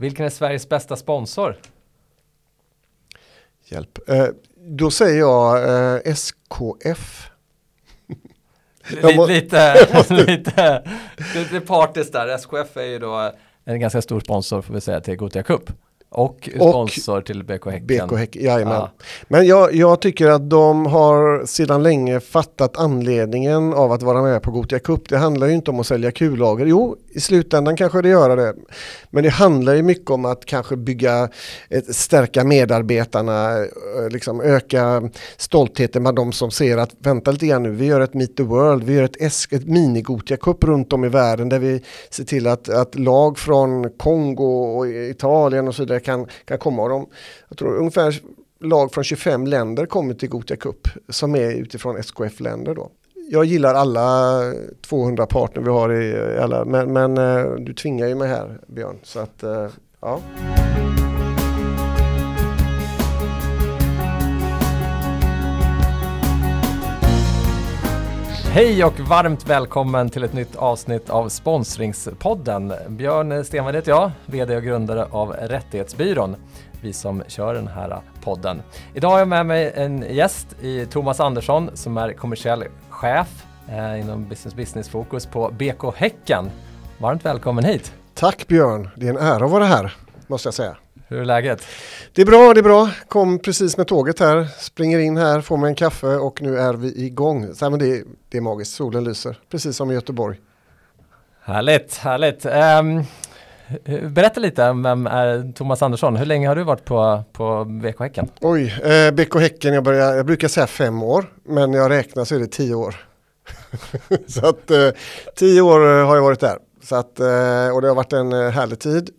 Vilken är Sveriges bästa sponsor? Hjälp. Eh, då säger jag eh, SKF. Lite, lite, lite, lite partiskt där. SKF är ju då en ganska stor sponsor får vi säga till Gothia Cup. Och sponsor och till BK Häcken. BK Häcken, jajamän. Ja. Men jag, jag, tycker att de har sedan länge fattat anledningen av att vara med på Gotia Cup. Det handlar ju inte om att sälja kullager. Jo, i slutändan kanske det gör det. Men det handlar ju mycket om att kanske bygga, ett, stärka medarbetarna, eh, liksom öka stoltheten med de som ser att vänta lite grann nu, vi gör ett Meet the World, vi gör ett, ett mini-Gotia Cup runt om i världen där vi ser till att, att lag från Kongo och Italien och så vidare kan, kan komma. Och de, jag tror ungefär lag från 25 länder kommer till Gotia Cup som är utifrån SKF-länder då. Jag gillar alla 200 partner vi har i alla, men, men eh, du tvingar ju mig här Björn. Så att, eh, ja. Hej och varmt välkommen till ett nytt avsnitt av Sponsringspodden. Björn Stenvall heter jag, VD och grundare av Rättighetsbyrån. Vi som kör den här podden. Idag har jag med mig en gäst i Thomas Andersson som är kommersiell chef eh, inom Business Business Fokus på BK Häcken. Varmt välkommen hit! Tack Björn, det är en ära att vara här måste jag säga. Hur är läget? Det är bra, det är bra. Kom precis med tåget här, springer in här, får mig en kaffe och nu är vi igång. Så, men det, det är magiskt, solen lyser, precis som i Göteborg. Härligt, härligt. Um, berätta lite om vem är Thomas Andersson? Hur länge har du varit på, på BK Häcken? Oj, eh, BK Häcken, jag, börjar, jag brukar säga fem år, men jag räknar så är det tio år. så att eh, tio år har jag varit där. Så att, eh, och det har varit en eh, härlig tid.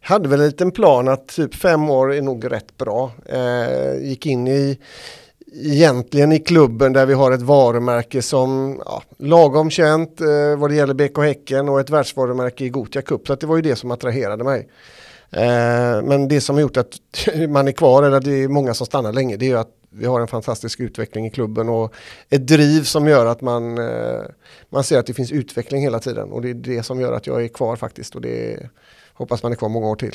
Jag hade väl en liten plan att typ fem år är nog rätt bra. Eh, gick in i egentligen i klubben där vi har ett varumärke som ja, lagom känt eh, vad det gäller BK Häcken och ett världsvarumärke i Gotia Cup. Så det var ju det som attraherade mig. Eh, men det som har gjort att man är kvar, eller att det är många som stannar länge, det är att vi har en fantastisk utveckling i klubben och ett driv som gör att man, eh, man ser att det finns utveckling hela tiden och det är det som gör att jag är kvar faktiskt och det hoppas man är kvar många år till.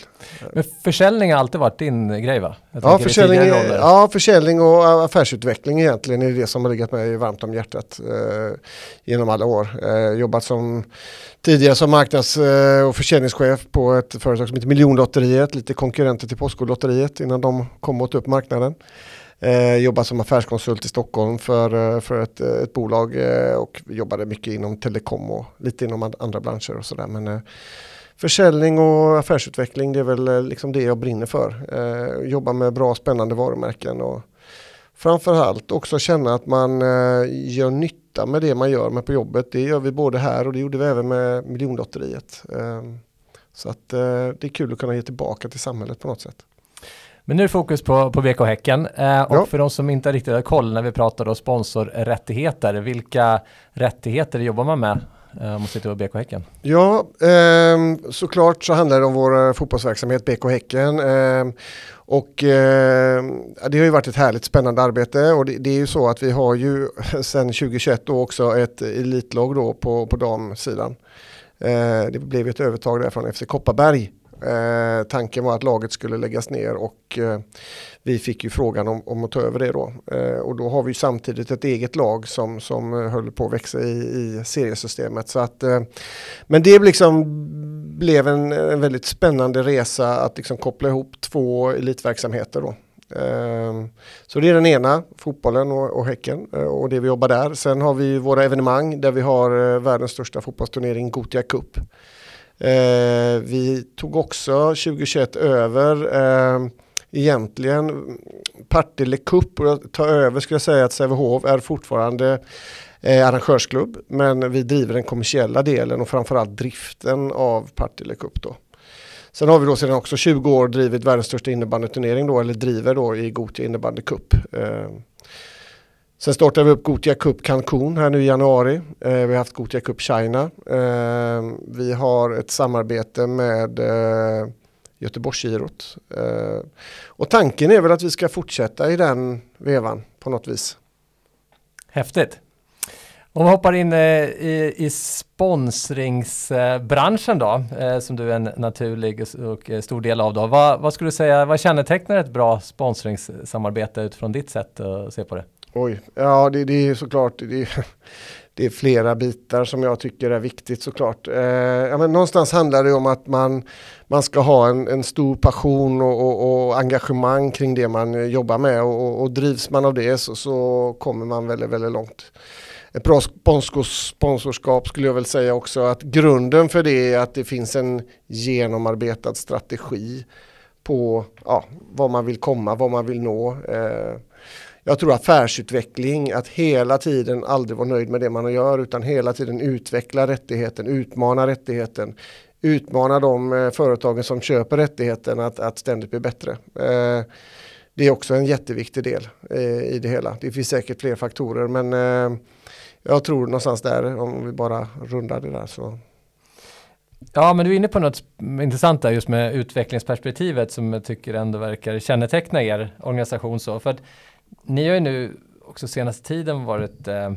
Men försäljning har alltid varit din grej va? Ja försäljning, ja, försäljning och affärsutveckling egentligen är det som har legat mig varmt om hjärtat eh, genom alla år. Eh, jobbat som tidigare som marknads eh, och försäljningschef på ett företag som heter Miljonlotteriet, lite konkurrenter till Postkodlotteriet innan de kom åt upp marknaden. Eh, jobbade som affärskonsult i Stockholm för, eh, för ett, eh, ett bolag eh, och jobbade mycket inom telekom och lite inom andra branscher och sådär. Men eh, försäljning och affärsutveckling det är väl eh, liksom det jag brinner för. Eh, jobba med bra spännande varumärken och framförallt också känna att man gör nytta med det man gör med på jobbet. Det gör vi både här och det gjorde vi även med miljonlotteriet. så att det är kul att kunna ge tillbaka till samhället på något sätt. Men nu är det fokus på, på BK Häcken. Eh, och ja. för de som inte riktigt har koll när vi pratar då sponsorrättigheter, vilka rättigheter jobbar man med eh, om man sitter på BK Häcken? Ja, eh, såklart så handlar det om vår fotbollsverksamhet BK Häcken. Eh, och eh, det har ju varit ett härligt spännande arbete och det, det, är ju så att vi har ju sedan 2021 då också ett elitlag då på, på damsidan. Eh, det blev ett övertag där från FC Kopparberg Eh, tanken var att laget skulle läggas ner och eh, vi fick ju frågan om, om, att ta över det då. Eh, och då har vi samtidigt ett eget lag som, som eh, höll på att växa i, i seriesystemet. Så att, eh, men det liksom blev en, en väldigt spännande resa att liksom koppla ihop två elitverksamheter då. Eh, så det är den ena, fotbollen och, och Häcken eh, och det vi jobbar där. Sen har vi våra evenemang där vi har världens största fotbollsturnering Gotia Cup. Eh, vi tog också 2021 över eh, egentligen Partille Cup och ta över skulle jag säga att Sävehof är fortfarande eh, arrangörsklubb men vi driver den kommersiella delen och framförallt driften av Partille Cup då. Sen har vi då sedan också 20 år drivit världens största innebandyturnering då eller driver då i Gothia innebandy cup. Eh, Sen startade vi upp Gotia Cup Cancun här nu i januari. Eh, vi har haft Gotia Cup China. Eh, vi har ett samarbete med eh, Göteborgsgirot. Eh, och tanken är väl att vi ska fortsätta i den vevan på något vis. Häftigt. Om vi hoppar in eh, i, i sponsringsbranschen då, eh, som du är en naturlig och eh, stor del av då. Vad, vad skulle du säga, vad kännetecknar ett bra sponsringssamarbete utifrån ditt sätt att se på det? Oj, ja det, det är såklart, det, det är flera bitar som jag tycker är viktigt såklart. Eh, ja, men någonstans handlar det om att man, man ska ha en, en stor passion och, och, och, engagemang kring det man jobbar med och, och drivs man av det så, så kommer man väldigt, väldigt långt. Ett bra sponsorskap skulle jag väl säga också att grunden för det är att det finns en genomarbetad strategi på ja, vad man vill komma, vad man vill nå. Eh, jag tror affärsutveckling, att hela tiden aldrig vara nöjd med det man gör utan hela tiden utveckla rättigheten, utmana rättigheten, utmana de eh, företagen som köper rättigheten att, att ständigt bli bättre. Eh, det är också en jätteviktig del eh, i det hela. Det finns säkert fler faktorer men jag tror någonstans där om vi bara rundar det där så Ja, men du är inne på något intressant där just med utvecklingsperspektivet som jag tycker ändå verkar känneteckna er organisation så. För att ni har ju nu också senaste tiden varit eh,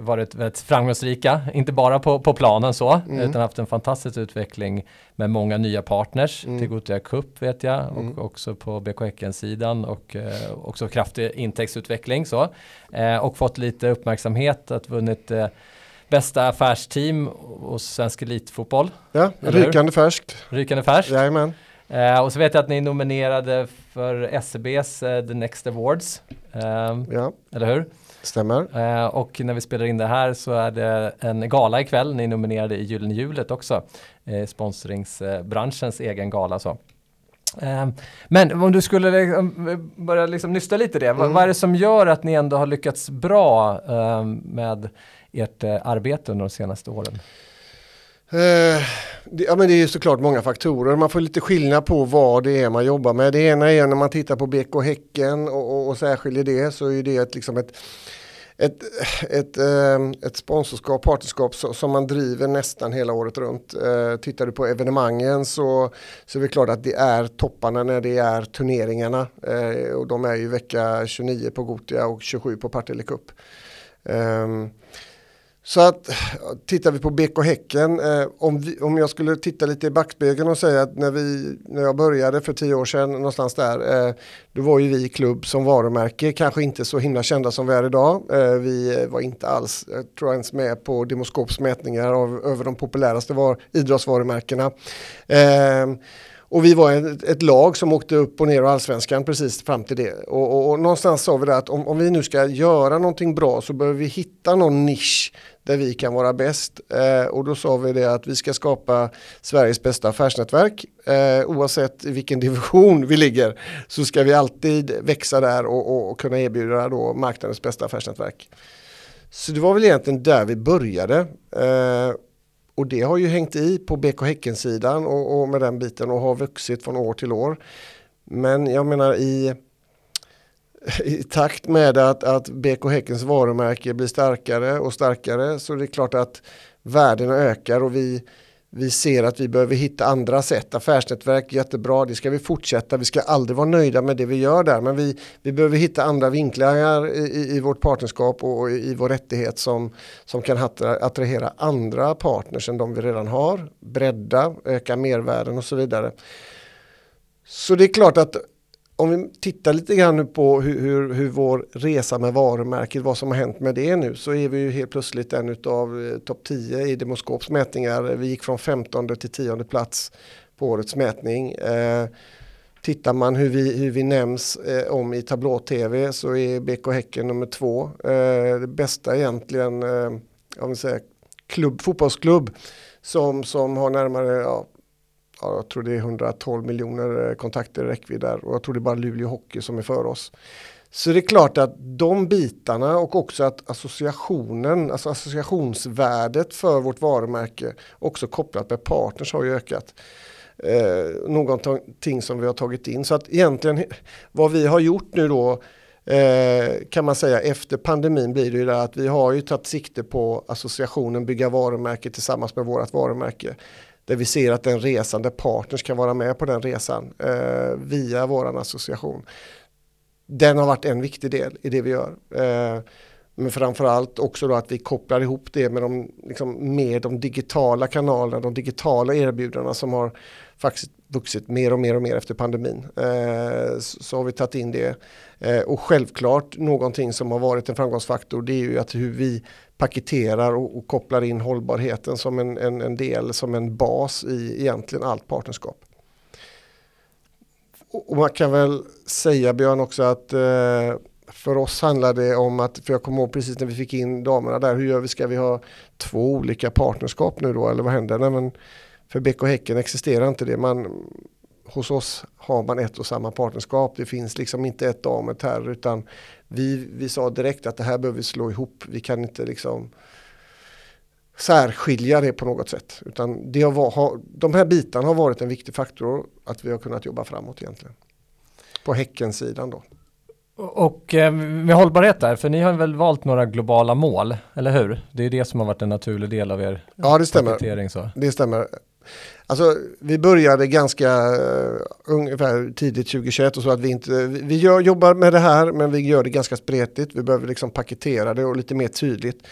varit väldigt framgångsrika, inte bara på, på planen så, mm. utan haft en fantastisk utveckling med många nya partners mm. till Gothia Cup vet jag mm. och också på BK Häcken-sidan och eh, också kraftig intäktsutveckling så. Eh, och fått lite uppmärksamhet, att vunnit eh, bästa affärsteam hos Svensk Elitfotboll. Ja, rykande färskt. Rykande färskt. Jajamän. Eh, och så vet jag att ni är nominerade för SCBs eh, The Next Awards. Uh, ja. Eller hur? Stämmer. Uh, och när vi spelar in det här så är det en gala ikväll. Ni är nominerade i Gyllene Hjulet också. Uh, sponsringsbranschens egen gala. Så. Men om du skulle liksom börja liksom nysta lite det, mm. vad är det som gör att ni ändå har lyckats bra med ert arbete under de senaste åren? Eh, det, ja, men det är såklart många faktorer. Man får lite skillnad på vad det är man jobbar med. Det ena är när man tittar på BK Häcken och, och, och särskiljer det så är det ett, liksom ett, ett, ett, eh, ett sponsorskap, partnerskap som man driver nästan hela året runt. Eh, tittar du på evenemangen så, så är det klart att det är topparna när det är turneringarna. Eh, och de är ju vecka 29 på Gotia och 27 på Partille Cup. Ehm, så att tittar vi på BK Häcken, eh, om, vi, om jag skulle titta lite i backspegeln och säga att när, vi, när jag började för tio år sedan någonstans där, eh, då var ju vi klubb som varumärke, kanske inte så himla kända som vi är idag. Eh, vi var inte alls, jag tror ens med på Demoskops mätningar av, över de populäraste var, idrottsvarumärkena. Eh, och vi var ett, ett, lag som åkte upp och ner i allsvenskan precis fram till det. Och, och, och någonstans sa vi det att om, om, vi nu ska göra någonting bra så behöver vi hitta någon nisch där vi kan vara bäst. Eh, och då sa vi det att vi ska skapa Sveriges bästa affärsnätverk. Eh, oavsett i vilken division vi ligger så ska vi alltid växa där och, och, och kunna erbjuda då marknadens bästa affärsnätverk. Så det var väl egentligen där vi började. Eh, och det har ju hängt i på BK Häcken-sidan och, och, med den biten och har vuxit från år till år. Men jag menar i, i takt med att, att BK Häckens varumärke blir starkare och starkare så är det klart att värdena ökar och vi, vi ser att vi behöver hitta andra sätt. Affärsnätverk jättebra, det ska vi fortsätta. Vi ska aldrig vara nöjda med det vi gör där, men vi, vi behöver hitta andra vinklar i, i vårt partnerskap och i vår rättighet som, som kan attrahera andra partners än de vi redan har. Bredda, öka mervärden och så vidare. Så det är klart att om vi tittar lite grann på hur, hur, hur, vår resa med varumärket, vad som har hänt med det nu, så är vi ju helt plötsligt en av eh, topp 10 i Demoskops mätningar. Vi gick från 15 till 10 plats på årets mätning. Eh, tittar man hur vi, hur vi nämns eh, om i tablå-tv så är BK Häcken nummer två. Eh, det bästa egentligen, eh, vi säger, klubb, fotbollsklubb som, som har närmare ja, ja, jag tror det är 112 miljoner eh, kontakter i räckvidd där och jag tror det är bara Luleå Hockey som är för oss. Så det är klart att de bitarna och också att associationen, alltså associationsvärdet för vårt varumärke också kopplat med partners har ju ökat. Eh, någonting som vi har tagit in. Så att egentligen vad vi har gjort nu då eh, kan man säga efter pandemin blir det ju det att vi har ju tagit sikte på associationen bygga varumärke tillsammans med vårt varumärke där vi ser att den resande partners kan vara med på den resan eh, via våran association. Den har varit en viktig del i det vi gör. Eh, Men framförallt också då att vi kopplar ihop det med de, liksom, med de digitala kanalerna, de digitala erbjudandena som har faktiskt vuxit mer och mer och mer efter pandemin. Eh, så har vi tagit in det. Eh, och självklart någonting som har varit en framgångsfaktor det är ju att hur vi paketerar och, och kopplar in hållbarheten som en, en, en, del, som en bas i egentligen allt partnerskap. Och, och man kan väl säga Björn också att eh, för oss handlar det om att, för jag kommer ihåg precis när vi fick in damerna där, hur gör vi, ska vi ha två olika partnerskap nu då eller vad händer? Nej, men för BK Häcken existerar inte det. Man, hos oss har man ett och samma partnerskap. Det finns liksom inte ett dam och här utan vi, vi sa direkt att det här behöver vi slå ihop. Vi kan inte liksom särskilja det på något sätt. Utan det har, har, de här bitarna har varit en viktig faktor att vi har kunnat jobba framåt egentligen. På Häckensidan då. Och eh, med hållbarhet där, för ni har väl valt några globala mål, eller hur? Det är det som har varit en naturlig del av er Ja, det stämmer. Så. Det stämmer. Alltså, vi började ganska uh, ungefär tidigt 2021 och så att vi inte, vi gör, jobbar med det här men vi gör det ganska spretigt. Vi behöver liksom paketera det och lite mer tydligt.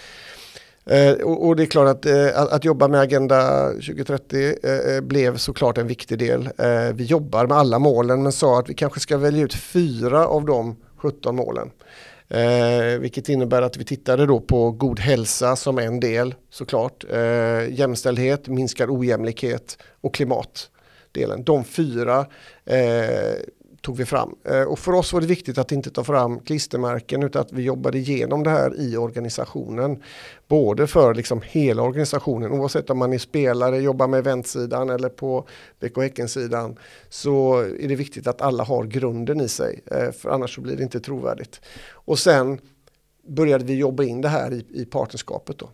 Uh, och, och, det är klart att, uh, att, att, jobba med Agenda 2030 blev såklart en viktig del. vi jobbar med alla målen men sa att vi kanske ska välja ut fyra av de 17 målen. Eh, vilket innebär att vi tittade då på god hälsa som en del såklart. Eh, jämställdhet, minskad ojämlikhet och klimatdelen. De fyra eh, tog vi fram. Eh, och för oss var det viktigt att inte ta fram klistermärken utan att vi jobbade igenom det här i organisationen. Både för liksom hela organisationen oavsett om man är spelare, jobbar med eventsidan eller på BK Häcken-sidan så är det viktigt att alla har grunden i sig eh, för annars så blir det inte trovärdigt. Och sen började vi jobba in det här i, i partnerskapet då.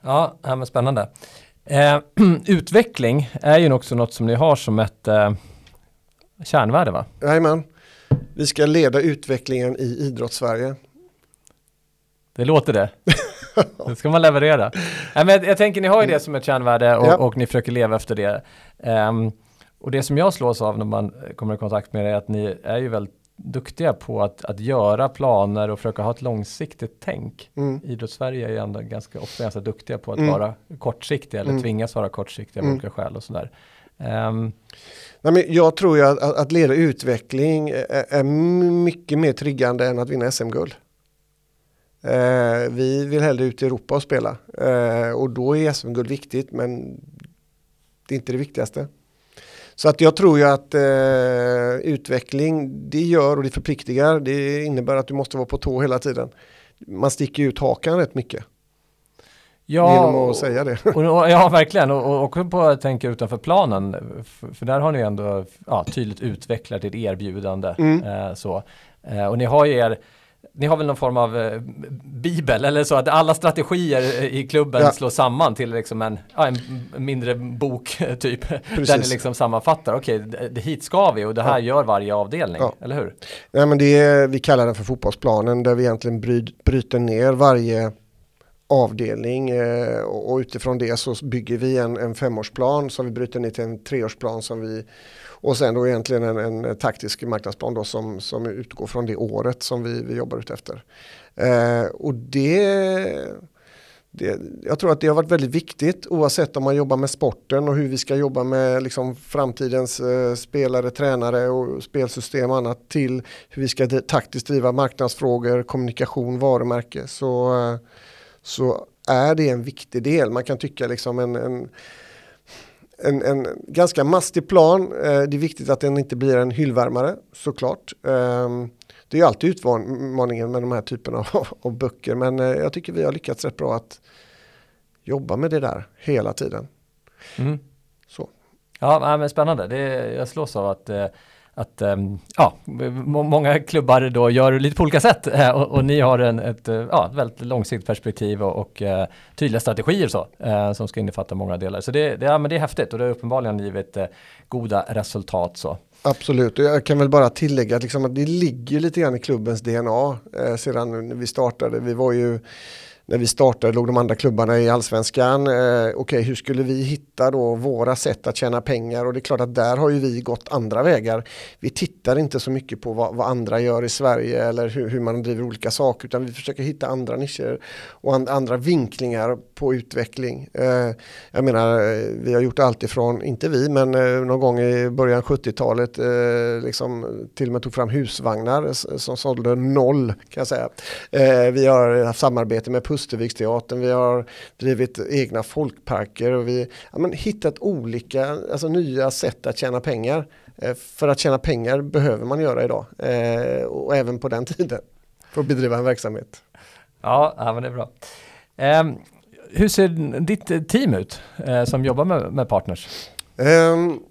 Ja, men spännande. Eh, utveckling är ju också något som ni har som ett eh kärnvärde va? Jajamän. Vi ska leda utvecklingen i idrottssverige. Det låter det. Det ska man leverera. Nej, men jag tänker, ni har ju det som ett kärnvärde och, ja. och ni försöker leva efter det. Um, och det som jag slås av när man kommer i kontakt med det är att ni är ju väldigt duktiga på att, att göra planer och försöka ha ett långsiktigt tänk. Mm. Idrottssverige är ju ändå ganska ofta ganska duktiga på att mm. vara kortsiktiga eller mm. tvingas vara kortsiktiga av mm. olika skäl och sådär. Um, Nej, men jag tror ju att, att leda utveckling är, är, mycket mer triggande än att vinna SM-guld. Eh, vi vill hellre ut i Europa och spela eh, och då är SM-guld viktigt men det är inte det viktigaste. Så att jag tror ju att eh, utveckling det gör och det förpliktigar. Det innebär att du måste vara på tå hela tiden. Man sticker ut hakan rätt mycket. Ja, genom att säga det. Och, och, ja, verkligen. Och, också på att tänka utanför planen. För, där har ni ändå ja, tydligt utvecklat ett erbjudande. Mm. Eh, så. Eh, och ni har ju er ni har väl någon form av eh, bibel eller så att alla strategier i klubben ja. slås samman till liksom en, ja, en mindre bok typ. Precis. Där ni liksom sammanfattar, okej okay, hit ska vi och det här ja. gör varje avdelning, eller hur? Ja, men det är, vi kallar den för fotbollsplanen där vi egentligen bryter ner varje avdelning eh, och utifrån det så bygger vi en, en femårsplan som vi bryter ner till en treårsplan som vi och sen då egentligen en, en taktisk marknadsplan då som, som utgår från det året som vi, vi jobbar utefter. Eh, och det, det, jag tror att det har varit väldigt viktigt oavsett om man jobbar med sporten och hur vi ska jobba med liksom framtidens eh, spelare, tränare och spelsystem och annat till hur vi ska taktiskt driva marknadsfrågor, kommunikation, varumärke. Så eh, så är det en viktig del. Man kan tycka liksom en, en en, en, ganska mastig plan. Eh, det är viktigt att den inte blir en hyllvärmare såklart. Eh, det är alltid utmaningen med de här typerna av, av böcker men eh, jag tycker vi har lyckats rätt bra att jobba med det där hela tiden. Mm. Så. Ja, men spännande. Det, jag slås av att eh, att ehm, ja, många klubbar då gör lite på olika sätt eh, och, och ni har en, ett eh, ja, väldigt långsiktigt perspektiv och, och eh, tydliga strategier så, som ska innefatta många delar. Så det, det, ja, men det är häftigt och det har uppenbarligen givit goda resultat. Så. Absolut, och jag kan väl bara tillägga att, liksom att det ligger lite grann i klubbens DNA eh, sedan vi startade. Vi var ju när vi startade låg de andra klubbarna i allsvenskan. Eh, Okej, okay, hur skulle vi hitta då våra sätt att tjäna pengar? Och det är klart att där har ju vi gått andra vägar. Vi tittar inte så mycket på vad, vad andra gör i Sverige eller hur, hur, man driver olika saker utan vi försöker hitta andra nischer och and, andra vinklingar på utveckling. Eh, jag menar, eh, vi har gjort allt ifrån, inte vi, men eh, någon gång i början 70-talet eh, liksom, till och med tog fram husvagnar som sålde noll kan jag säga. Eh, vi har haft samarbete med Pusterviksteatern, vi har drivit egna folkparker och vi har hittat olika, alltså nya sätt att tjäna pengar. Eh, för att tjäna pengar behöver man göra idag eh, och även på den tiden för att bedriva en verksamhet. Ja, ja men det är bra. Um, hur ser ditt team ut eh, som jobbar med, med partners? Um,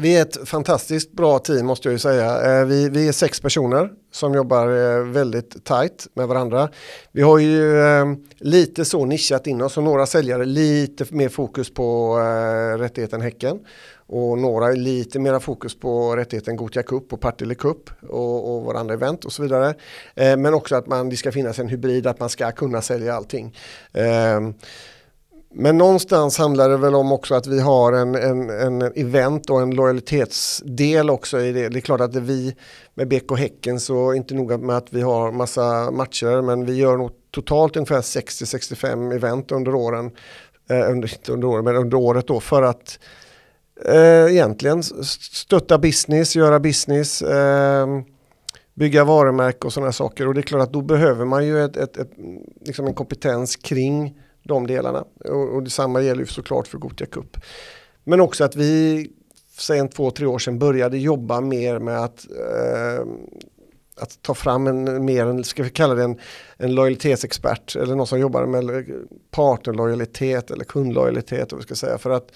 vi är ett fantastiskt bra team måste jag ju säga. Eh, vi, vi är sex personer som jobbar eh, väldigt tajt med varandra. Vi har ju ehm, lite så nischat in oss och några säljare lite mer fokus på eh, rättigheten Häcken och några är lite mera fokus på rättigheten Gotia Cup och Partille Cup och, och våra andra event och så vidare. men också att man, det ska finnas en hybrid, att man ska kunna sälja allting. Ehm, men någonstans handlar det väl om också att vi har en, en, en event och en lojalitetsdel också i det. Det är klart att det vi med BK Häcken så inte noga med att vi har massa matcher men vi gör nog totalt ungefär 60-65 event under åren. Eh, under, inte under åren men under året då för att eh, egentligen stötta business, göra business. Eh, bygga varumärke och sådana saker och det är klart att då behöver man ju ett, ett, ett liksom en kompetens kring de delarna. Och, och detsamma gäller ju såklart för Gotia Cup. Men också att vi, sen två, tre år sedan började jobba mer med att eh, att ta fram en mer, en, ska vi kalla det en, en lojalitetsexpert eller någon som jobbar med partnerlojalitet eller kundlojalitet. Vi ska säga. För att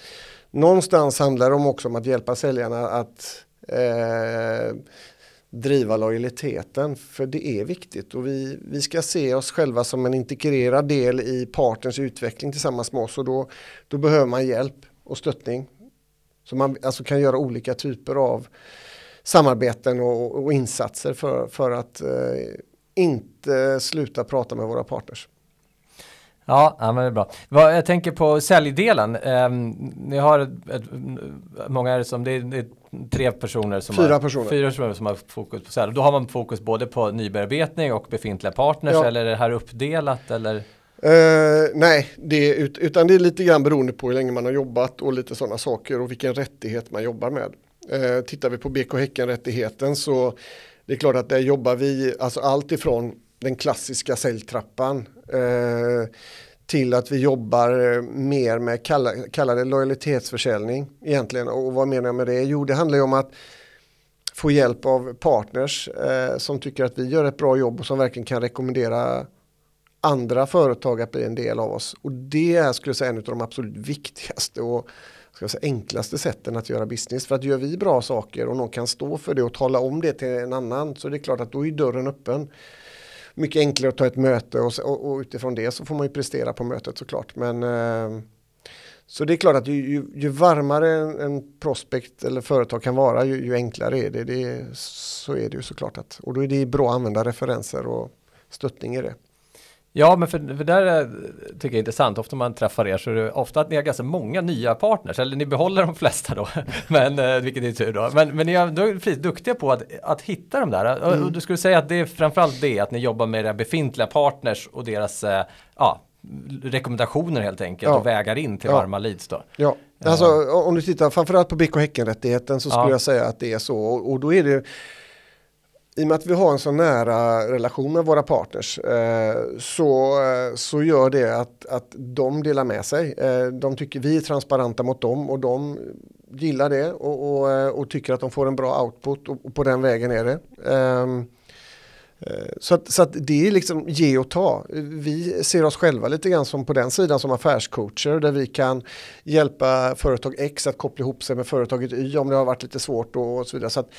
någonstans handlar det också om att hjälpa säljarna att eh, driva lojaliteten. För det är viktigt och vi, vi ska se oss själva som en integrerad del i partners utveckling tillsammans med oss och då, då behöver man hjälp och stöttning. Så man alltså kan göra olika typer av samarbeten och, och insatser för, för att eh, inte sluta prata med våra partners. Ja, ja men det är bra. Jag tänker på säljdelen. Um, ni har ett, ett, många är det som, det är, det är tre personer som fyra har, personer. Fyra personer som har fokus på sälj. Då har man fokus både på nybearbetning och befintliga partners ja. eller är det här uppdelat eller? Uh, nej, det, utan det är lite grann beroende på hur länge man har jobbat och lite sådana saker och vilken rättighet man jobbar med. Uh, tittar vi på BK Häcken-rättigheten så det är klart att där jobbar vi, alltså allt ifrån den klassiska säljtrappan eh, till att vi jobbar eh, mer med kalla, kalla det lojalitetsförsäljning egentligen. Och vad menar jag med det? Jo, det handlar ju om att få hjälp av partners eh, som tycker att vi gör ett bra jobb och som verkligen kan rekommendera andra företag att bli en del av oss. Och det är skulle jag säga en av de absolut viktigaste och ska säga, enklaste sätten att göra business. För att gör vi bra saker och någon kan stå för det och tala om det till en annan så det är klart att då är dörren öppen mycket enklare att ta ett möte och, och, och, utifrån det så får man ju prestera på mötet såklart. Men, eh, så det är klart att ju, ju, ju varmare en, en, prospect eller företag kan vara ju, ju enklare är det. det. Så är det ju såklart. Att, och då är det bra att använda referenser och stöttning i det. Ja, men för, för där är, tycker jag är intressant. Ofta man träffar er så är det ofta att ni har ganska många nya partners. Eller ni behåller de flesta då. men, eh, vilket är tur då. Men, men ni är, är duktiga på att, att hitta de där. Mm. Och du skulle säga att det är framförallt det att ni jobbar med era befintliga partners och deras eh, ja, rekommendationer helt enkelt ja. och vägar in till ja. varma leads då. Ja, alltså om du tittar framförallt på BK Häcken-rättigheten så skulle ja. jag säga att det är så. Och, och då är det i och med att vi har en så nära relation med våra partners eh, så, eh, så gör det att, att de delar med sig. Eh, de tycker vi är transparenta mot dem och de gillar det och, och, eh, och tycker att de får en bra output och, och på den vägen är det. Ehm, eh, så att, så att det är liksom ge och ta. Vi ser oss själva lite grann som på den sidan som affärscoacher där vi kan hjälpa företag X att koppla ihop sig med företaget Y om det har varit lite svårt och så vidare. Så att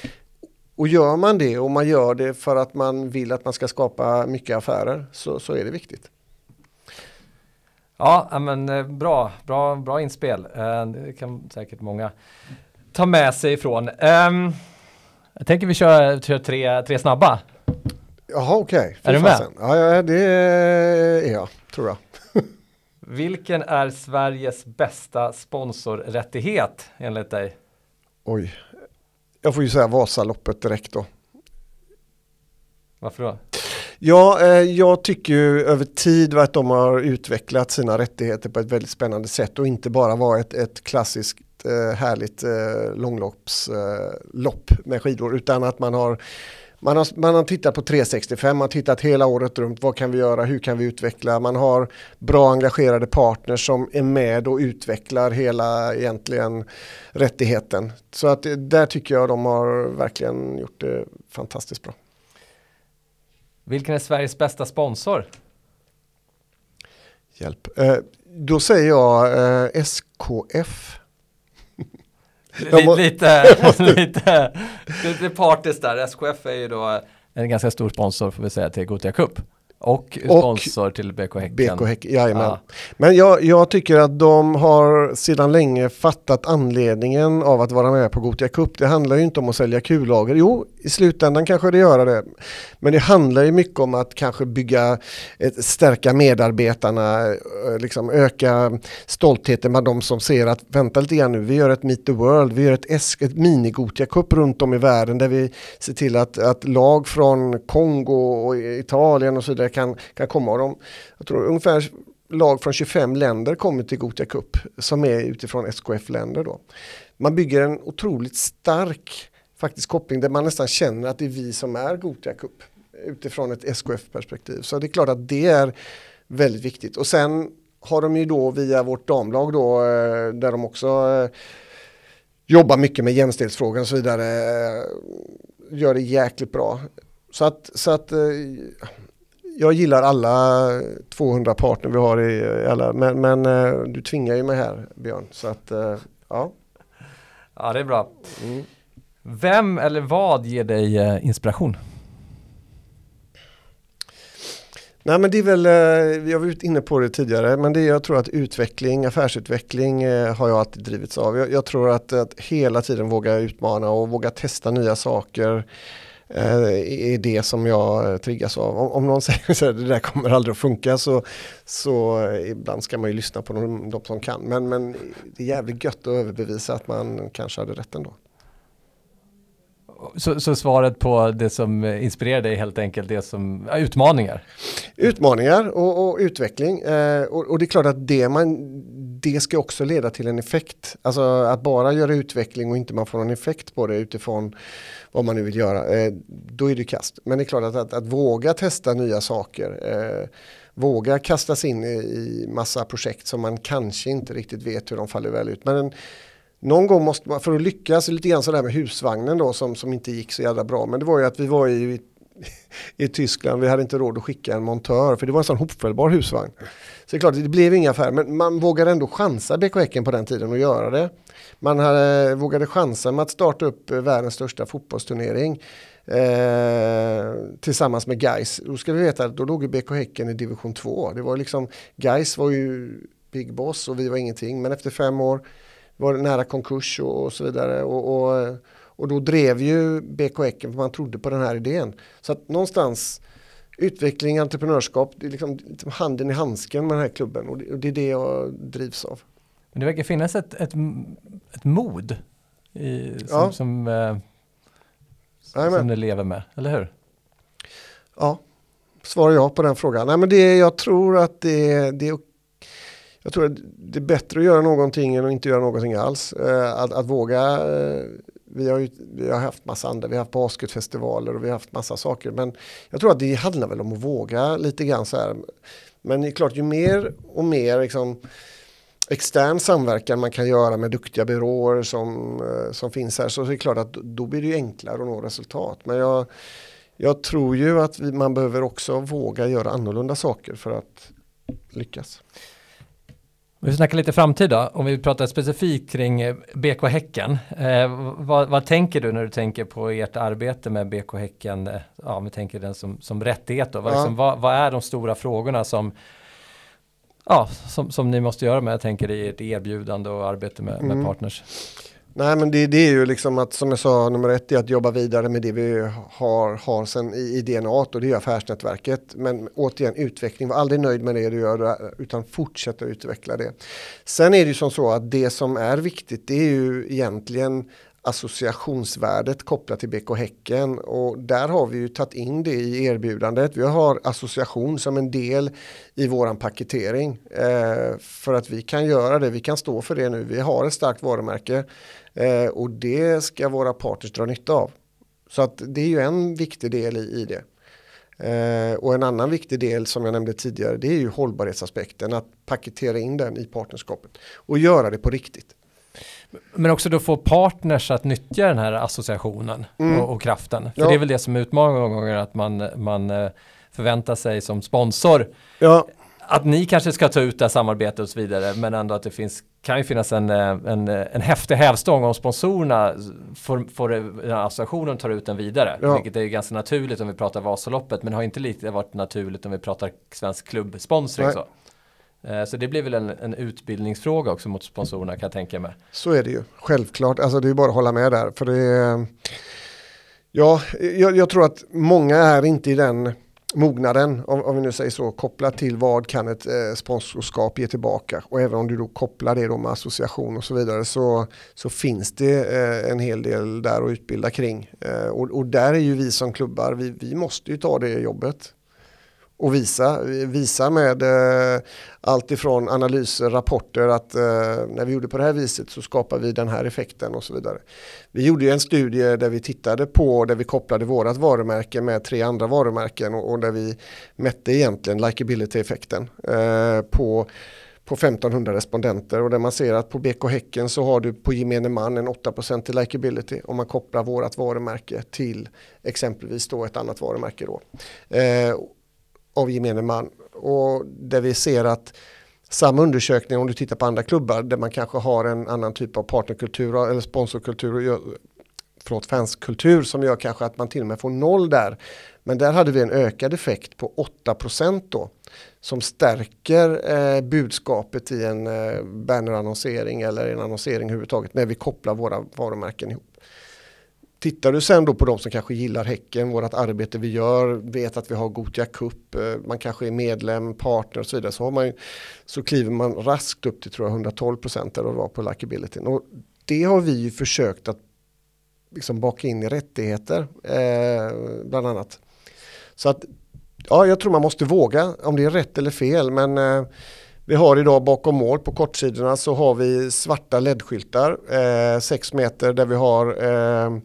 och gör man det och man gör det för att man vill att man ska skapa mycket affärer så, så är det viktigt. Ja, men eh, bra, bra, bra inspel. Eh, det kan säkert många ta med sig ifrån. Ehm, jag tänker vi kör, kör tre, tre snabba. Jaha okej. Okay. Är du med? Ja, ja det är jag tror jag. Vilken är Sveriges bästa sponsorrättighet enligt dig? Oj, jag får ju säga Vasaloppet direkt då. Varför då? Ja, eh, jag tycker ju över tid att de har utvecklat sina rättigheter på ett väldigt spännande sätt och inte bara vara ett, ett klassiskt eh, härligt eh, långloppslopp med skidor utan att man har man har, man har tittat på 365, man har tittat hela året runt, vad kan vi göra, hur kan vi utveckla, man har bra engagerade partners som är med och utvecklar hela egentligen rättigheten. Så att där tycker jag de har verkligen gjort det fantastiskt bra. Vilken är Sveriges bästa sponsor? Hjälp. Eh, då säger jag eh, SKF. lite, lite, lite partis där. SKF är ju då en ganska stor sponsor får vi säga till Gothia Cup. Och sponsor och till BK Häcken. BK Häcken, jajamän. Ja. Men jag, jag, tycker att de har sedan länge fattat anledningen av att vara med på Gotia Cup. Det handlar ju inte om att sälja kullager. Jo, i slutändan kanske det gör det. Men det handlar ju mycket om att kanske bygga, ett, stärka medarbetarna, eh, liksom öka stoltheten med de som ser att vänta lite grann nu, vi gör ett Meet the World, vi gör ett, ett mini-Gotia Cup runt om i världen där vi ser till att, att lag från Kongo och Italien och så vidare kan, kan komma. Och de, jag tror ungefär lag från 25 länder kommer till Gotia Cup som är utifrån SKF-länder då. Man bygger en otroligt stark faktiskt koppling där man nästan känner att det är vi som är Gotia Cup utifrån ett SKF-perspektiv. Så det är klart att det är väldigt viktigt. Och sen har de ju då via vårt damlag då eh, där de också eh, jobbar mycket med jämställdhetsfrågan och så vidare. Eh, gör det jäkligt bra. Så att, så att jag gillar alla 200 partner vi har i alla, men, men eh, du tvingar ju mig här Björn. Så att, eh, ja. Ja, det är bra. Mm. Vem eller vad ger dig eh, inspiration? Nej men det är väl, har varit inne på det tidigare, men det är jag tror att utveckling, affärsutveckling har jag alltid drivits av. Jag, jag tror att, att hela tiden våga utmana och våga testa nya saker Eh, är det som jag triggas av. Om, om någon säger att det där kommer aldrig att funka så, så ibland ska man ju lyssna på de, de som kan. Men, men det är jävligt gött att överbevisa att man kanske hade rätt ändå. Så, så, svaret på det som inspirerar dig helt enkelt det som ja, utmaningar? Utmaningar och, och utveckling. Eh, och, och, det är klart att det, man, det ska också leda till en effekt. Alltså att bara göra utveckling och inte man får någon effekt på det utifrån vad man nu vill göra. Eh, då är det kast. Men det är klart att, att, att våga testa nya saker. Eh, våga kastas in i, massa projekt som man kanske inte riktigt vet hur de faller väl ut. Men en, någon gång måste man, för att lyckas, lite grann sådär med husvagnen då som, som inte gick så jävla bra. Men det var ju att vi var i, i Tyskland, vi hade inte råd att skicka en montör för det var en sån hopfällbar husvagn. Så det är klart, det blev inga affär, men man vågade ändå chansa BK Häcken på den tiden och göra det. Man hade, vågade chansa med att starta upp eh, världens största fotbollsturnering eh, tillsammans med Geis. Då ska vi veta att då låg ju BK Häcken i division 2. Det var liksom, Geis var ju Big Boss och vi var ingenting, men efter fem år var nära konkurs och, och så vidare. Och, och, och, då drev ju BK Häcken för man trodde på den här idén. Så att någonstans utveckling, entreprenörskap, det är liksom, liksom handen i handsken med den här klubben och det, och det är det jag drivs av. Men det verkar finnas ett, ett, ett mod i, som, ja. som, eh, som du lever med, eller hur? Ja, svarar jag på den frågan. Nej, men det, jag tror att det, det är jag tror att det är bättre att göra någonting än att inte göra någonting alls. Eh, att, att våga, eh, vi har, ju, vi har haft massa andra, vi har haft basketfestivaler och vi har haft massa saker. Men jag tror att det handlar väl om att våga lite grann så här. Men det är klart, ju mer och mer liksom, extern samverkan man kan göra med duktiga byråer som, eh, som finns här så är det klart att då blir det enklare att nå resultat. Men jag, jag tror ju att vi, man behöver också våga göra annorlunda saker för att lyckas. Vi snackar lite framtid då, om vi pratar specifikt kring eh, BK Häcken. Eh, vad, vad, tänker du när du tänker på ert arbete med BK Häcken? Eh, ja, om vi tänker den som, som rättighet då. Vad, ja. liksom, vad, vad, är de stora frågorna som, ja, som, som ni måste göra med, jag tänker i ert erbjudande och arbete med, mm. med partners? Nej men det, det, är ju liksom att som jag sa nummer ett är att jobba vidare med det vi har, har sen i, i DNA och det är affärsnätverket. Men återigen utveckling, var aldrig nöjd med det du gör utan fortsätta utveckla det. Sen är det ju som så att det som är viktigt det är ju egentligen associationsvärdet kopplat till BK Häcken och där har vi ju tagit in det i erbjudandet. Vi har association som en del i våran paketering eh, för att vi kan göra det. Vi kan stå för det nu. Vi har ett starkt varumärke eh, och det ska våra partners dra nytta av. Så att det är ju en viktig del i, i det. Eh, och en annan viktig del som jag nämnde tidigare det är ju hållbarhetsaspekten att paketera in den i partnerskapet och göra det på riktigt. Men också då få partners att nyttja den här associationen mm. och, och, kraften. För ja. det är väl det som är utmaningen många gånger att man, man eh, förväntar sig som sponsor ja. att ni kanske ska ta ut det här samarbetet och så vidare men ändå att det finns kan ju finnas en, eh, en, en häftig hävstång om sponsorerna får, får den associationen tar ut den vidare. Ja. Vilket är ganska naturligt om vi pratar Vasaloppet men har inte lika varit naturligt om vi pratar svensk klubbsponsring. Så. Eh, så det blir väl en, en, utbildningsfråga också mot sponsorerna kan jag tänka mig. Så är det ju, självklart. Alltså det är bara att hålla med där. För det är, ja, jag, jag tror att många är inte i den mognaden, om, om vi nu säger så, kopplat till vad kan ett eh, sponsorskap ge tillbaka. Och även om du då kopplar det då med association och så vidare så, så finns det eh, en hel del där att utbilda kring. Eh, och, och, där är ju vi som klubbar, vi, vi måste ju ta det jobbet och visa, visa med eh, allt ifrån analyser, rapporter att eh, när vi gjorde på det här viset så skapar vi den här effekten och så vidare. Vi gjorde ju en studie där vi tittade på, där vi kopplade vårat varumärke med tre andra varumärken och, och där vi mätte egentligen likability-effekten eh, på på 1500 respondenter och där man ser att på BK Häcken så har du på gemene man en 8% i likability om man kopplar vårat varumärke till exempelvis då ett annat varumärke då. Eh, av gemene man. Och där vi ser att samma undersökning om du tittar på andra klubbar där man kanske har en annan typ av partnerkultur eller sponsorkultur förlåt, fanskultur som gör kanske att man till och med får noll där. Men där hade vi en ökad effekt på 8% då som stärker eh, budskapet i en eh, bannerannonsering eller en annonsering överhuvudtaget när vi kopplar våra varumärken ihop. Tittar du sen då på de som kanske gillar Häcken, vårt arbete vi gör, vet att vi har Gotia Cup, eh, man kanske är medlem, partner och så vidare, så, har man, så kliver man raskt upp till tror jag 112 procent där det var på likabilityn. Och det har vi ju försökt att liksom baka in i rättigheter, eh, bland annat. Så att, ja, jag tror man måste våga, om det är rätt eller fel, men eh, vi har idag bakom mål på kortsidorna så har vi svarta ledskyltar, eh, 6 meter där vi har eh,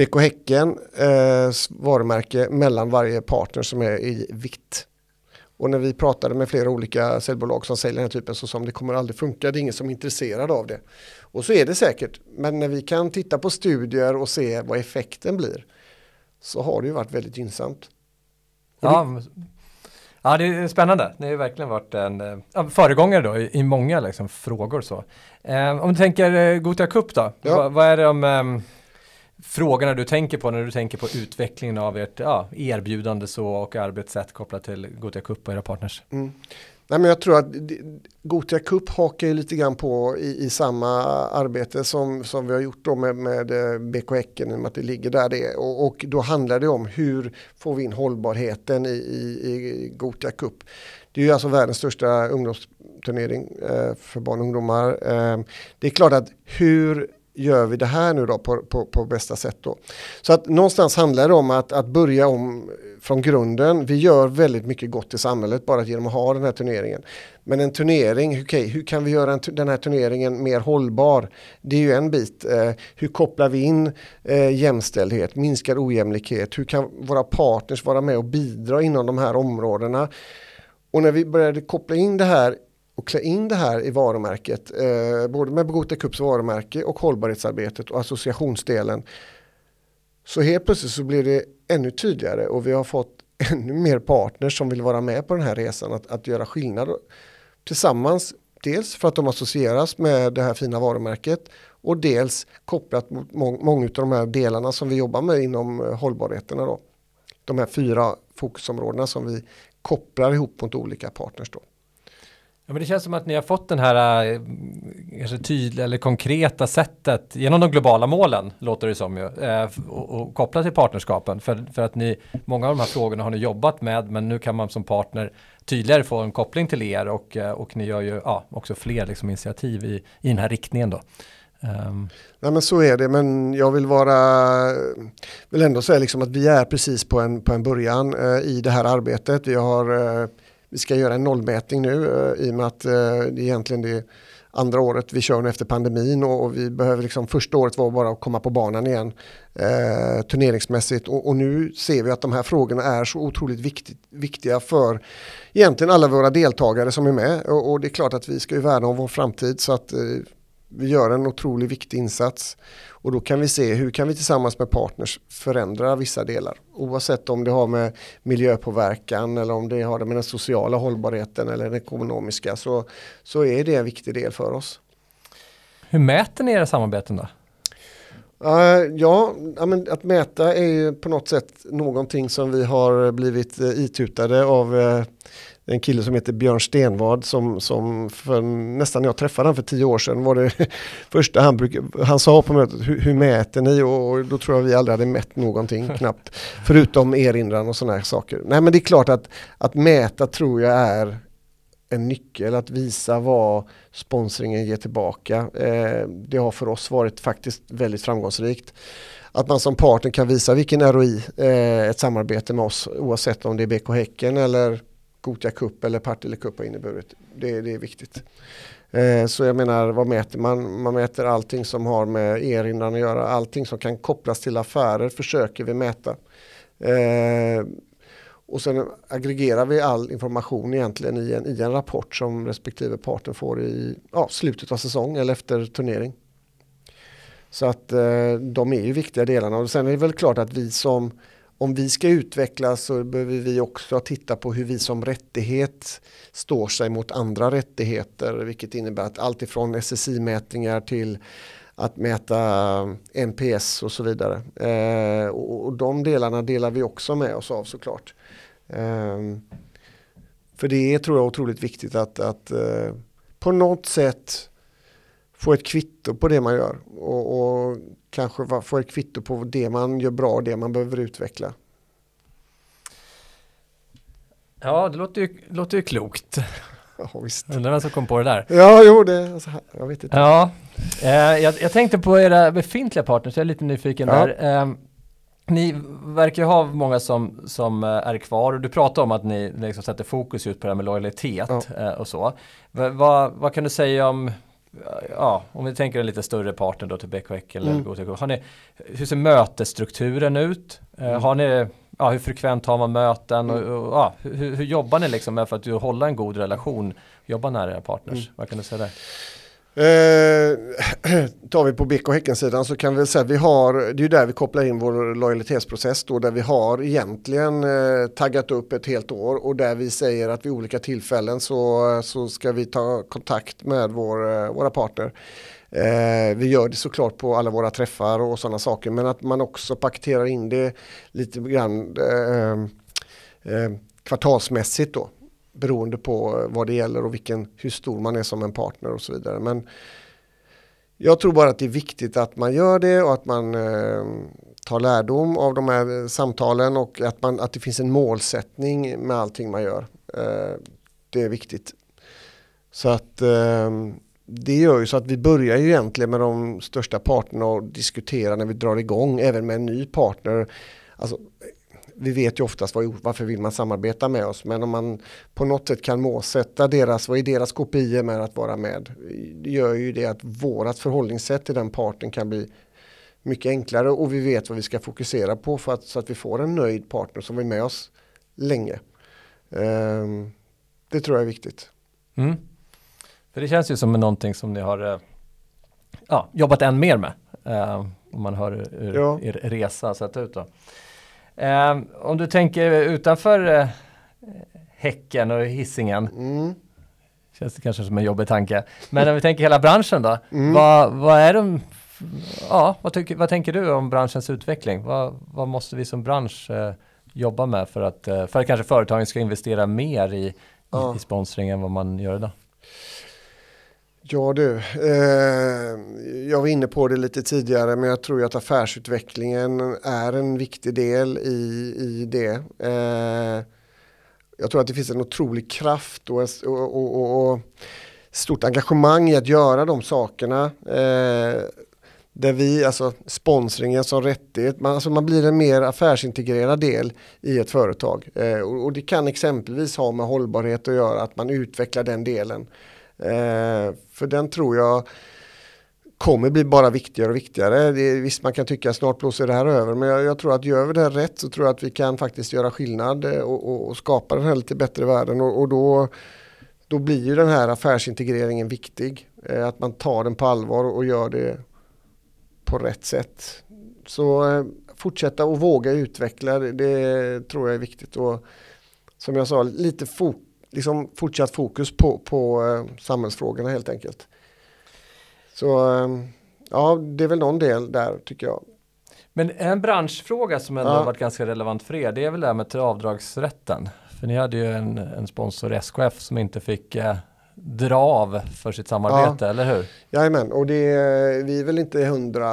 BK Häcken eh, varumärke mellan varje partner som är i vitt. Och när vi pratade med flera olika säljbolag som säljer den här typen så sa de det kommer aldrig funka, det är ingen som är intresserad av det. Och så är det säkert, men när vi kan titta på studier och se vad effekten blir så har det ju varit väldigt gynnsamt. Ja, ja, det är spännande. Det har verkligen varit en ja, föregångare då i, i många liksom, frågor. Så. Eh, om du tänker eh, Gotia Cup då, ja. vad, vad är det om eh, frågorna du tänker på när du tänker på utvecklingen av ert ja, erbjudande så och arbetssätt kopplat till Gotia Cup och era partners? Mm. Nej, men jag tror att Gotia Cup hakar lite grann på i, i, samma arbete som, som vi har gjort då med, med eh, BK Häcken, i och med att det ligger där det är. Och, och, då handlar det om hur får vi in hållbarheten i, i, i Gotia Cup. Det är ju alltså världens största ungdomsturnering eh, för barn och ungdomar. Eh, det är klart att hur gör vi det här nu då på, på, på, bästa sätt då. Så att någonstans handlar det om att, att börja om från grunden. Vi gör väldigt mycket gott i samhället bara genom att ha den här turneringen. Men en turnering, okay, hur kan vi göra en, den här turneringen mer hållbar? Det är ju en bit. Eh, hur kopplar vi in eh, jämställdhet, minskad ojämlikhet? Hur kan våra partners vara med och bidra inom de här områdena? Och när vi började koppla in det här och klä in det här i varumärket, eh, både med Bogota Cups varumärke och hållbarhetsarbetet och associationsdelen. Så helt plötsligt så blir det ännu tydligare och vi har fått ännu mer partners som vill vara med på den här resan att, att göra skillnad tillsammans. Dels för att de associeras med det här fina varumärket och dels kopplat mot må många av de här delarna som vi jobbar med inom eh, hållbarheterna. Då. De här fyra fokusområdena som vi kopplar ihop mot olika partners. Då. Ja, men det känns som att ni har fått den här eh, kanske tydliga eller konkreta sättet genom de globala målen, låter det som ju, eh, och, och kopplat till partnerskapen. För, för att ni, många av de här frågorna har ni jobbat med, men nu kan man som partner tydligare få en koppling till er och, eh, och ni gör ju ja, också fler liksom, initiativ i, i den här riktningen då. Ehm. Um. Nej men så är det, men jag vill vara, vill ändå säga liksom att vi är precis på en, på en början eh, i det här arbetet. Vi har eh, vi ska göra en nollmätning nu eh, i och med att eh, det är egentligen det andra året vi kör nu efter pandemin och, och vi behöver liksom första året var bara att komma på banan igen eh, turneringsmässigt. Och, och, nu ser vi att de här frågorna är så otroligt viktigt, viktiga för egentligen alla våra deltagare som är med. Och, och, det är klart att vi ska ju värna om vår framtid så att eh, vi gör en otroligt viktig insats och då kan vi se hur kan vi tillsammans med partners förändra vissa delar. Oavsett om det har med miljöpåverkan eller om det har med den sociala hållbarheten eller den ekonomiska så, så är det en viktig del för oss. Hur mäter ni era samarbeten då? Uh, ja, att mäta är ju på något sätt någonting som vi har blivit uh, itutade av uh, en kille som heter Björn Stenvad som, som för nästan när jag träffade honom för tio år sedan var det första han brukade, han sa på mötet, hur, hur mäter ni? Och, och, då tror jag vi aldrig hade mätt någonting knappt, förutom erinran och sådana här saker. Nej men det är klart att, att mäta tror jag är en nyckel att visa vad sponsringen ger tillbaka. Eh, det har för oss varit faktiskt väldigt framgångsrikt. Att man som partner kan visa vilken ROI eh, ett samarbete med oss oavsett om det är BK Häcken eller Gotia Cup eller Partille Cup har inneburit. Det, det är viktigt. Eh, så jag menar, vad mäter man? Man mäter allting som har med erinran att göra. Allting som kan kopplas till affärer försöker vi mäta. Eh, och sen aggregerar vi all information egentligen i en, i en rapport som respektive partner får i ja, slutet av säsong eller efter turnering. Så att eh, de är ju viktiga delarna och sen är det väl klart att vi som om vi ska utvecklas så behöver vi också titta på hur vi som rättighet står sig mot andra rättigheter vilket innebär att allt ifrån SSI-mätningar till att mäta NPS och så vidare. Eh, och, och, de delarna delar vi också med oss av såklart. Eh, för det är tror jag otroligt viktigt att, att eh, på något sätt få ett kvitto på det man gör och, och kanske få ett kvitto på det man gör bra och det man behöver utveckla. Ja, det låter ju, låter ju klokt. Ja, visst. Undrar vem som kom på det där. Ja, jo, det, alltså, jag vet inte. Ja, eh, jag, jag, tänkte på era befintliga partners, jag är lite nyfiken ja. där. Eh, ni verkar ju ha många som, som eh, är kvar och du pratar om att ni liksom sätter fokus just på det här med lojalitet ja. Eh, och så. V vad, vad kan du säga om ja, om vi tänker en lite större partner då till BK eller mm. har ni, hur ser mötesstrukturen ut? Eh, mm. Har ni, ja, hur frekvent har man möten? Mm. Och, och, ja, hur, hur, jobbar ni liksom med för att hålla en god relation? Jobba nära era partners? Mm. Vad kan du säga där? Eh, tar vi på BK Häcken-sidan så kan vi säga att vi har, det är ju där vi kopplar in vår lojalitetsprocess då, där vi har egentligen eh, taggat upp ett helt år och där vi säger att vid olika tillfällen så, så ska vi ta kontakt med vår, eh, våra partner. Eh, vi gör det såklart på alla våra träffar och sådana saker men att man också paketerar in det lite grann eh, eh, kvartalsmässigt då beroende på vad det gäller och vilken, hur stor man är som en partner och så vidare. Men jag tror bara att det är viktigt att man gör det och att man eh, tar lärdom av de här samtalen och att, man, att det finns en målsättning med allting man gör. Eh, det är viktigt. Så att eh, det gör ju så att vi börjar ju egentligen med de största parterna och diskuterar när vi drar igång, även med en ny partner. Alltså, vi vet ju oftast var, varför vill man samarbeta med oss men om man på något sätt kan målsätta deras, vad är deras kopior med att vara med det gör ju det att vårat förhållningssätt till den parten kan bli mycket enklare och vi vet vad vi ska fokusera på för att, så att vi får en nöjd partner som är med oss länge. Um, det tror jag är viktigt. Mm. För det känns ju som någonting som ni har uh, ja, jobbat än mer med. Uh, om man hör hur ja. er resa sett ut då. Eh, om du tänker utanför eh, Häcken och hissingen mm. Känns det kanske som en jobbig tanke. Men om vi tänker hela branschen då. Mm. Vad, vad, är de, ja, vad, tycker, vad tänker du om branschens utveckling? Vad, vad måste vi som bransch eh, jobba med för att, eh, för att kanske företagen ska investera mer i, ja. i, i sponsring än vad man gör idag? Ja du, eh, jag var inne på det lite tidigare men jag tror ju att affärsutvecklingen är en viktig del i, i det. Eh, jag tror att det finns en otrolig kraft och, och, och, och stort engagemang i att göra de sakerna. Eh, där vi, alltså sponsringen som rättighet, man, alltså man blir en mer affärsintegrerad del i ett företag. Eh, och, och, det kan exempelvis ha med hållbarhet att göra, att man utvecklar den delen. Eh, för den tror jag kommer bli bara viktigare och viktigare. Det, visst man kan tycka snart blåser det här över men jag, jag, tror att gör vi det här rätt så tror jag att vi kan faktiskt göra skillnad eh, och, och, och skapa den här lite bättre världen och, och, då, då blir ju den här affärsintegreringen viktig. Eh, att man tar den på allvar och gör det på rätt sätt. Så eh, fortsätta och våga utveckla det, det, tror jag är viktigt och som jag sa lite fokus liksom fortsatt fokus på, på eh, samhällsfrågorna helt enkelt. Så eh, ja, det är väl någon del där tycker jag. Men en branschfråga som ändå ja. varit ganska relevant för er, det är väl det här med avdragsrätten. För ni hade ju en, en sponsor, SKF, som inte fick eh, dra av för sitt samarbete, ja. eller hur? Jajamän, och det, vi är väl inte hundra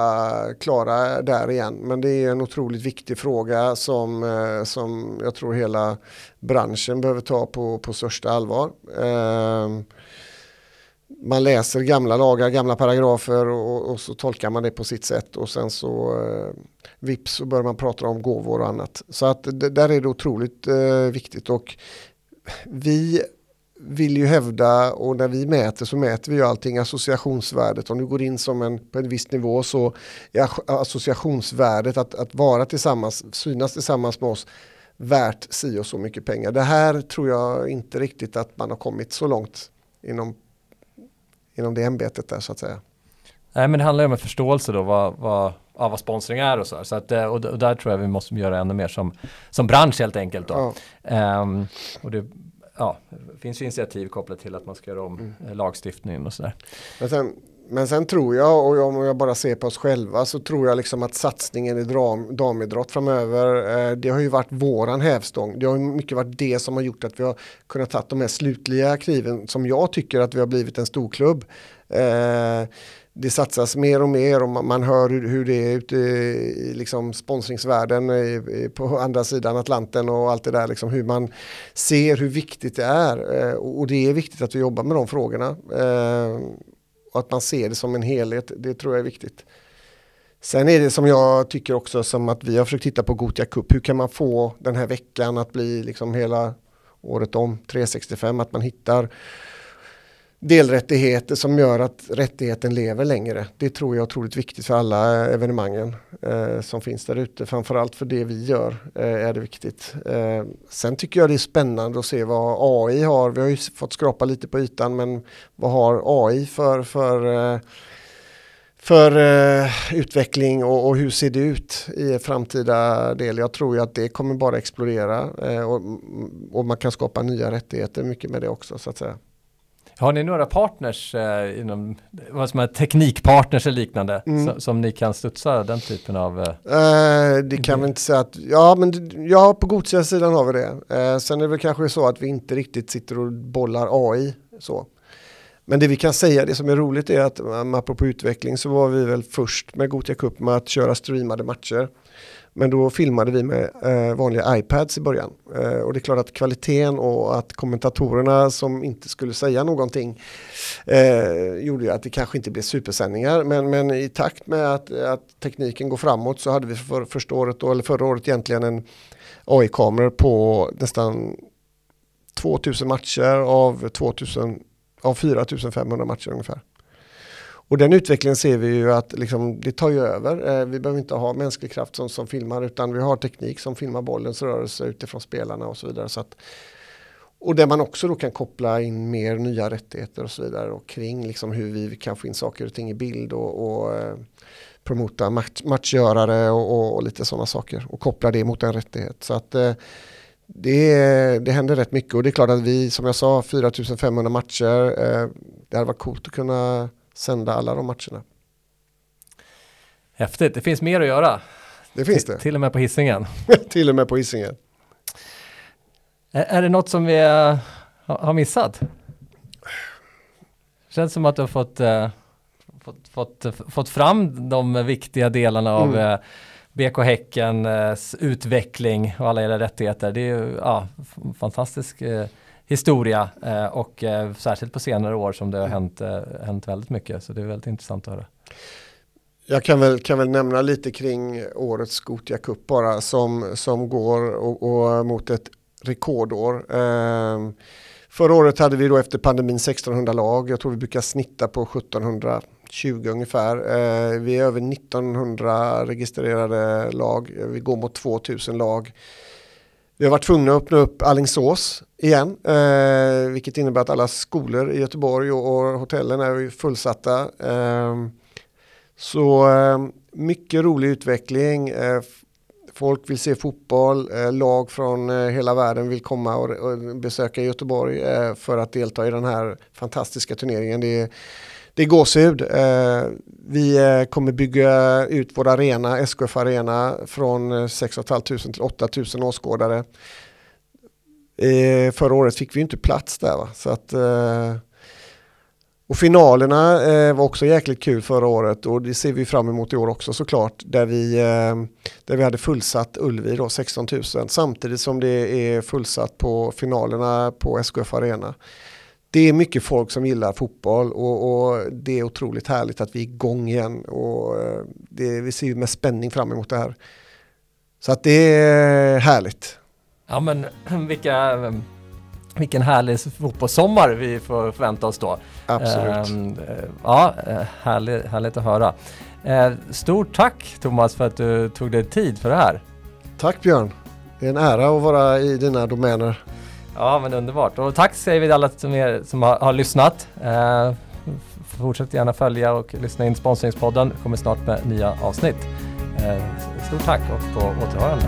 klara där igen, men det är en otroligt viktig fråga som, eh, som jag tror hela branschen behöver ta på, på största allvar. Eh, man läser gamla lagar, gamla paragrafer och, och, så tolkar man det på sitt sätt och sen så eh, vips så börjar man prata om gåvor och annat. Så att där är det otroligt eh, viktigt och vi vill ju hävda och när vi mäter så mäter vi ju allting associationsvärdet. Om du går in som en, på en viss nivå så är associationsvärdet att, att vara tillsammans, synas tillsammans med oss värt si och så mycket pengar. Det här tror jag inte riktigt att man har kommit så långt inom, inom det ämbetet där så att säga. Nej men det handlar ju om en förståelse då vad, vad, ja, vad sponsring är och så. så att, eh, och, och där tror jag vi måste göra ännu mer som, som bransch helt enkelt. Då. Ja. Um, och det ja, det finns ju initiativ kopplat till att man ska göra om mm. Eh, lagstiftningen och sådär. Men sen, men sen tror jag, och om jag bara ser på oss själva, så tror jag liksom att satsningen i dam, damidrott framöver, eh, det har ju varit våran hävstång. Det har ju mycket varit det som har gjort att vi har kunnat ta de här slutliga kliven som jag tycker att vi har blivit en storklubb. Eh, det satsas mer och mer och man hör hur, hur det är ute i liksom sponsringsvärlden på andra sidan Atlanten och allt det där. Liksom hur man ser hur viktigt det är. Eh, och det är viktigt att vi jobbar med de frågorna. Eh, och att man ser det som en helhet, det tror jag är viktigt. Sen är det som jag tycker också som att vi har försökt titta på Gotia Cup. Hur kan man få den här veckan att bli liksom hela året om 365, att man hittar delrättigheter som gör att rättigheten lever längre. Det tror jag är otroligt viktigt för alla eh, evenemangen eh, som finns där ute. Framförallt för det vi gör eh, är det viktigt. Eh, sen tycker jag det är spännande att se vad AI har. Vi har ju fått skrapa lite på ytan men vad har AI för, för eh, för eh, utveckling och, och, hur ser det ut i framtida del. Jag tror ju att det kommer bara explodera eh, och, och, man kan skapa nya rättigheter mycket med det också så att säga. Har ni några partners eh, inom, vad som är teknikpartners eller liknande, mm. som, som, ni kan studsa den typen av? Eh, eh det kan vi inte säga att, ja men ja på godssidan har vi det. Eh, sen är det väl kanske så att vi inte riktigt sitter och bollar AI så. Men det vi kan säga, det som är roligt är att apropå utveckling så var vi väl först med Gotia Cup med att köra streamade matcher. Men då filmade vi med eh, vanliga iPads i början. Eh, och det är klart att kvaliteten och att kommentatorerna som inte skulle säga någonting eh, gjorde att det kanske inte blev supersändningar. Men, men i takt med att, att tekniken går framåt så hade vi för första året, då, eller förra året egentligen en AI-kameror på nästan 2000 matcher av, 2000, av 4500 matcher ungefär. Och den utvecklingen ser vi ju att liksom, det tar ju över. Eh, vi behöver inte ha mänsklig kraft som, som filmar utan vi har teknik som filmar bollens rörelse utifrån spelarna och så vidare. Så att, och där man också då kan koppla in mer nya rättigheter och så vidare och kring liksom hur vi kan få in saker och ting i bild och, och eh, promota match, matchgörare och, och, och lite sådana saker och koppla det mot en rättighet. Så att eh, det, det händer rätt mycket och det är klart att vi, som jag sa, 4500 matcher. Eh, det hade varit coolt att kunna sända alla de matcherna. Häftigt, det finns mer att göra. Det finns det. Till och med på hissingen. till och med på hissingen. Är, det något som vi uh, har missat? Känns som att du har fått, eh, fått, fått, fått fram de viktiga delarna av Mm. eh, BK Häckens utveckling och alla era rättigheter. Det är ju ja, fantastisk eh, historia eh, och eh, särskilt på senare år som det har hänt, eh, hänt väldigt mycket. Så det är väldigt intressant att höra. Jag kan väl, kan väl nämna lite kring årets Gotia Cup bara som, som går och, och mot ett rekordår. Ehm, förra året hade vi då efter pandemin 1600 lag. Jag tror vi brukar snitta på 1720 ungefär. Ehm, vi är över 1900 registrerade lag. Vi går mot 2000 lag. Vi har varit tvungna att öppna upp Allingsås igen, eh, vilket innebär att alla skolor i Göteborg och, och hotellen är fullsatta. Eh, så eh, mycket rolig utveckling. Eh, folk vill se fotboll. Eh, lag från eh, hela världen vill komma och, och besöka Göteborg eh, för att delta i den här fantastiska turneringen. Det är, det är gåshud. Eh, vi eh, kommer bygga ut vår arena, SKF Arena, från eh, 6 500 till 8 000 åskådare. Eh, förra året fick vi inte plats där. Va? Så att, eh, och finalerna eh, var också jäkligt kul förra året och det ser vi fram emot i år också såklart. Där vi, eh, där vi hade fullsatt Ullevi då, 16 000 samtidigt som det är fullsatt på finalerna på SKF Arena. Det är mycket folk som gillar fotboll och, och det är otroligt härligt att vi är igång igen och eh, det, vi ser med spänning fram emot det här. Så att det är härligt. Ja men vilka, vilken härlig fotbollssommar vi får förvänta oss då. Absolut. Ehm, eh, ja, eh, härligt, härligt att höra. Eh, stort tack Thomas för att du tog dig tid för det här. Tack Björn. Det är en ära att vara i dina domäner. Ja men underbart och tack säger vi till alla som, er, som har, har lyssnat. Eh, fortsätt gärna följa och lyssna in Sponsringspodden. kommer snart med nya avsnitt. Eh, stort tack och på återhörande.